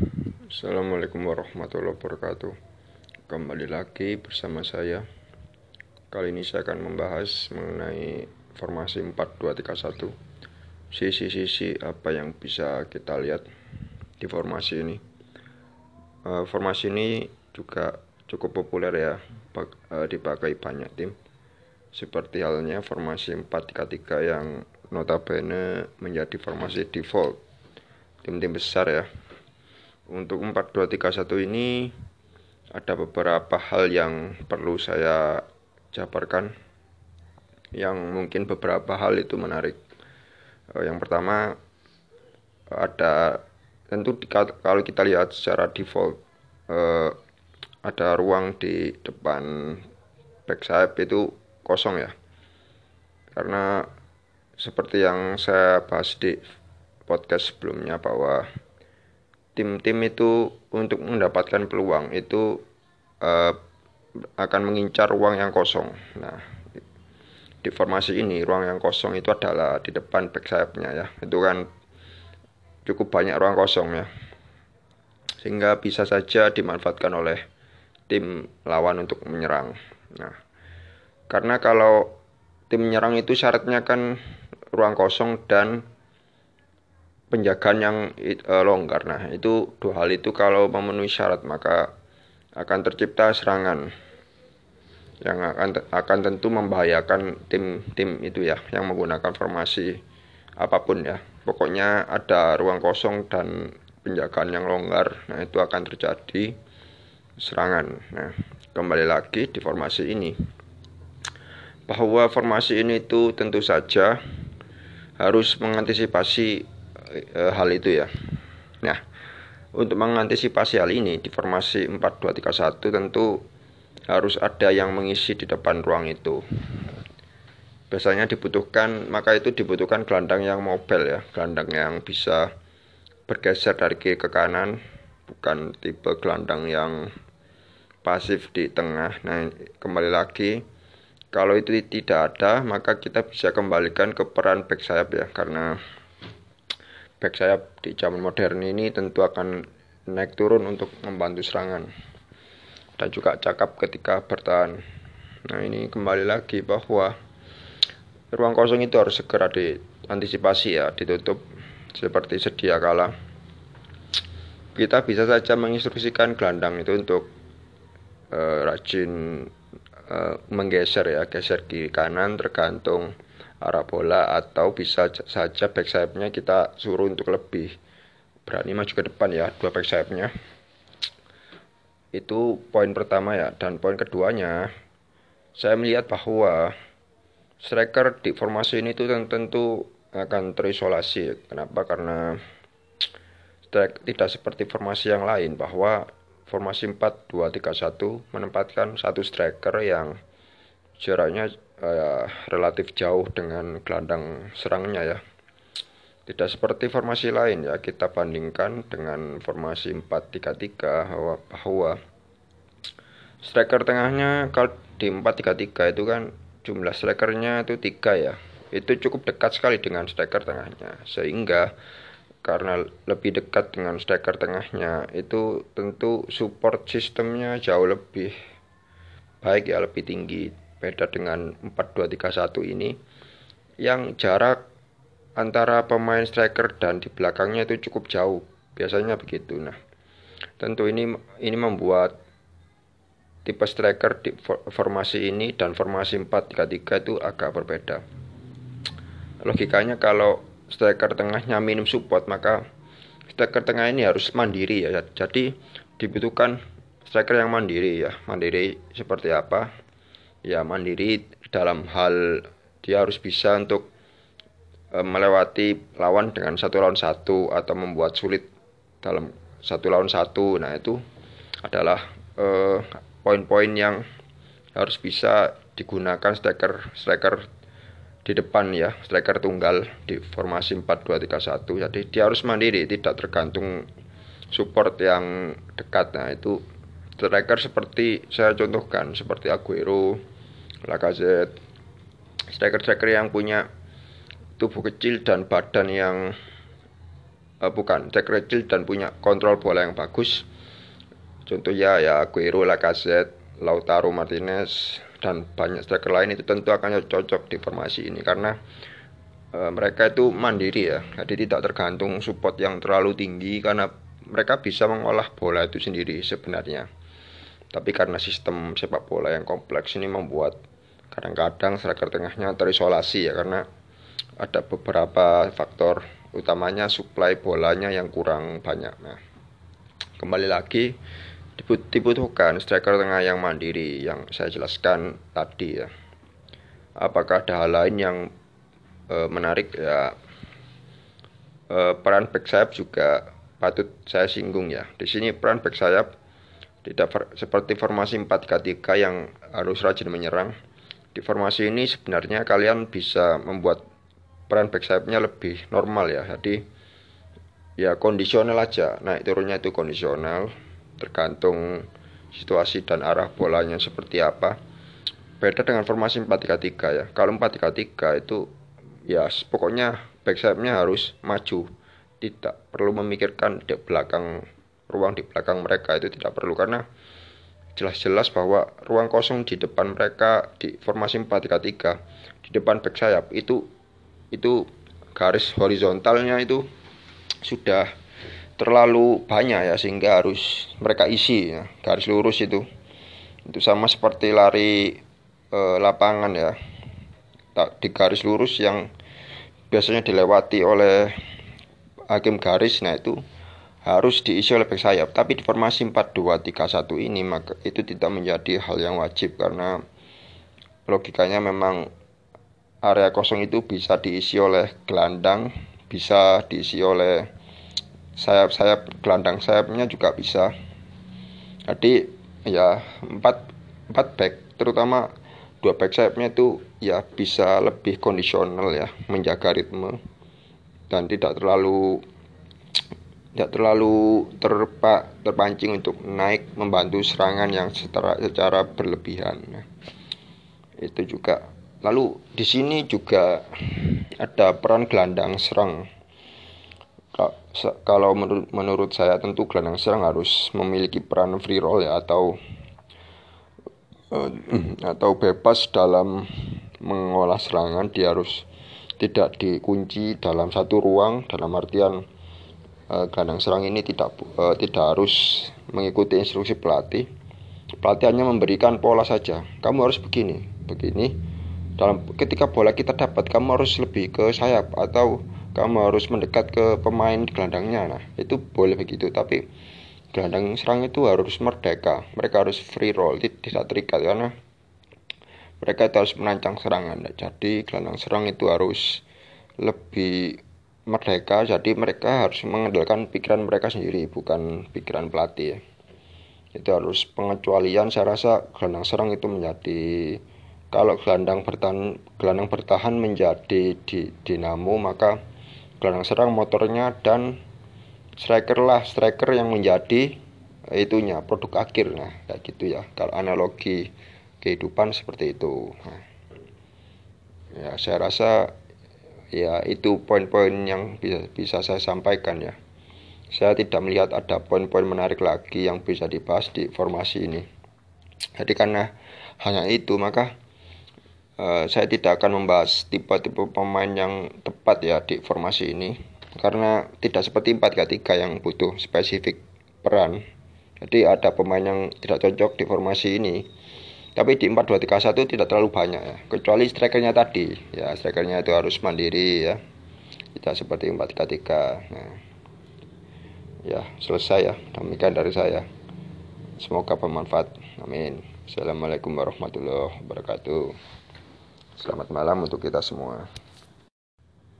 Assalamualaikum warahmatullahi wabarakatuh. Kembali lagi bersama saya. Kali ini saya akan membahas mengenai formasi 4231 Sisi-sisi apa yang bisa kita lihat di formasi ini. Uh, Formasi ini juga cukup populer ya uh, Dipakai banyak tim. Seperti halnya formasi 433 yang notabene menjadi formasi default. Tim-tim besar ya untuk 4231 ini ada beberapa hal yang perlu saya jabarkan yang mungkin beberapa hal itu menarik. Eh, yang pertama ada tentu kalau kita lihat secara default eh, ada ruang di depan back sayap itu kosong ya. Karena seperti yang saya bahas di podcast sebelumnya bahwa tim-tim itu untuk mendapatkan peluang itu uh, akan mengincar ruang yang kosong. Nah, di formasi ini ruang yang kosong itu adalah di depan back sayapnya ya. Itu kan cukup banyak ruang kosong ya. Sehingga bisa saja dimanfaatkan oleh tim lawan untuk menyerang. Nah, karena kalau tim menyerang itu syaratnya kan ruang kosong dan penjagaan yang uh, longgar. Nah, itu dua hal itu kalau memenuhi syarat maka akan tercipta serangan yang akan akan tentu membahayakan tim-tim itu ya yang menggunakan formasi apa pun ya. Pokoknya ada ruang kosong dan penjagaan yang longgar. Nah, itu akan terjadi serangan. Nah, kembali lagi di formasi ini bahwa formasi ini itu tentu saja harus mengantisipasi e, hal itu ya. Nah, untuk mengantisipasi hal ini di formasi 4231 tentu harus ada yang mengisi di depan ruang itu. Biasanya dibutuhkan, maka itu dibutuhkan gelandang yang mobile ya, gelandang yang bisa bergeser dari kiri ke kanan, bukan tipe gelandang yang pasif di tengah. Nah, kembali lagi, kalau itu tidak ada, maka kita bisa kembalikan ke peran back sayap ya, karena back sayap di zaman modern ini tentu akan naik turun untuk membantu serangan dan juga cakap ketika bertahan. Nah ini kembali lagi bahwa ruang kosong itu harus segera diantisipasi ya, ditutup seperti sedia kala. Kita bisa saja menginstruksikan gelandang itu untuk uh, rajin uh, menggeser ya, geser kiri kanan tergantung arah bola atau bisa saja back sayapnya kita suruh untuk lebih. Berani maju ke depan ya dua back sayapnya. Itu poin pertama ya dan poin keduanya saya melihat bahwa striker di formasi ini tuh tentu akan terisolasi. Kenapa? Karena tidak seperti formasi yang lain bahwa formasi 4-2-3-1 menempatkan satu striker yang jaraknya uh, relatif jauh dengan gelandang serangnya ya. Tidak seperti formasi lain ya, kita bandingkan dengan formasi 4-3-3 bahwa, bahwa striker tengahnya kalau di 4-3-3 itu kan jumlah strikernya itu tiga ya. Itu cukup dekat sekali dengan striker tengahnya. Sehingga karena lebih dekat dengan striker tengahnya itu tentu support sistemnya jauh lebih baik ya lebih tinggi beda dengan 4-2-3-1 ini yang jarak antara pemain striker dan di belakangnya itu cukup jauh. Biasanya begitu. Nah tentu ini ini membuat tipe striker di formasi ini dan formasi 4-3-3 itu agak berbeda. Logikanya kalau striker tengahnya minim support maka striker tengah ini harus mandiri ya. Jadi dibutuhkan striker yang mandiri ya. Mandiri seperti apa ya mandiri dalam hal dia harus bisa untuk e, melewati lawan dengan satu lawan satu atau membuat sulit dalam satu lawan satu. Nah itu adalah e, poin-poin yang harus bisa digunakan striker striker di depan ya striker tunggal di formasi 4-2-3-1 jadi dia harus mandiri tidak tergantung support yang dekat. Nah itu striker seperti saya contohkan seperti Aguero, Lacazette, striker-striker yang punya tubuh kecil dan badan yang uh, bukan Jack Grealish dan punya kontrol bola yang bagus. Contohnya ya Aguero, Lacazette, Lautaro Martinez dan banyak striker lain itu tentu akan cocok di formasi ini karena uh, mereka itu mandiri ya. Jadi tidak tergantung support yang terlalu tinggi karena mereka bisa mengolah bola itu sendiri sebenarnya tapi karena sistem sepak bola yang kompleks ini membuat kadang-kadang striker tengahnya terisolasi ya karena ada beberapa faktor utamanya suplai bolanya yang kurang banyak. Nah, kembali lagi dibutuhkan striker tengah yang mandiri yang saya jelaskan tadi ya. Apakah ada hal lain yang e, menarik ya? E, peran back sayap juga patut saya singgung ya. Di sini peran back sayap tidak seperti formasi 4-3-3 yang harus rajin menyerang. Di formasi ini sebenarnya kalian bisa membuat peran back sayapnya lebih normal ya. Jadi ya kondisional aja. Naik turunnya itu kondisional tergantung situasi dan arah bolanya seperti apa. Beda dengan formasi 4-3-3 ya. Kalau 4-3-3 itu ya pokoknya back sayapnya harus maju. Tidak perlu memikirkan di belakang ruang di belakang mereka itu tidak perlu karena jelas-jelas bahwa ruang kosong di depan mereka di formasi 4-3-3 di depan back sayap itu itu garis horizontalnya itu sudah terlalu banyak ya sehingga harus mereka isi ya, garis lurus itu. Itu sama seperti lari e, lapangan ya. Di garis lurus yang biasanya dilewati oleh hakim garis nah itu harus diisi oleh back sayap tapi di formasi 4-2-3-1 ini maka itu tidak menjadi hal yang wajib karena logikanya memang area kosong itu bisa diisi oleh gelandang, bisa diisi oleh sayap-sayap gelandang sayapnya juga bisa. Jadi ya empat empat back terutama dua back sayapnya itu ya bisa lebih kondisional ya menjaga ritme dan tidak terlalu tidak terlalu terpa, terpancing untuk naik membantu serangan yang secara secara berlebihan. Itu juga Lalu di sini juga ada peran gelandang serang. Kalau menurut, menurut saya tentu gelandang serang harus memiliki peran free roll ya atau uh, atau bebas dalam mengolah serangan dia harus tidak dikunci dalam satu ruang dalam artian gelandang serang ini tidak uh, tidak harus mengikuti instruksi pelatih. Pelatih hanya memberikan pola saja. Kamu harus begini begini. Dalam ketika bola kita dapat kamu harus lebih ke sayap atau kamu harus mendekat ke pemain gelandangnya. Nah itu boleh begitu tapi gelandang serang itu harus merdeka. Mereka harus free roll tidak terikat karena mereka itu harus menancang serangan. Nah, jadi gelandang serang itu harus lebih merdeka jadi mereka harus mengandalkan pikiran mereka sendiri bukan pikiran pelatih ya. itu harus pengecualian saya rasa gelandang serang itu menjadi kalau gelandang bertahan gelandang bertahan menjadi di dinamo maka gelandang serang motornya dan striker lah striker yang menjadi itunya produk akhir nah kayak gitu ya kalau analogi kehidupan seperti itu nah, ya saya rasa ya itu poin-poin yang bisa bisa saya sampaikan ya saya tidak melihat ada poin-poin menarik lagi yang bisa dibahas di formasi ini jadi karena hanya itu maka Eh, saya tidak akan membahas tipe-tipe pemain yang tepat ya di formasi ini karena tidak seperti 4-3-3 yang butuh spesifik peran. Jadi ada pemain yang tidak cocok di formasi ini. Tapi di 4-2-3-1 tidak terlalu banyak ya. Kecuali strikernya tadi. Ya, strikernya itu harus mandiri ya. Tidak seperti 4-3-3. Nah. Ya, selesai ya. Demikian dari saya. Semoga bermanfaat. Amin. Assalamualaikum warahmatullahi wabarakatuh. Selamat malam untuk kita semua.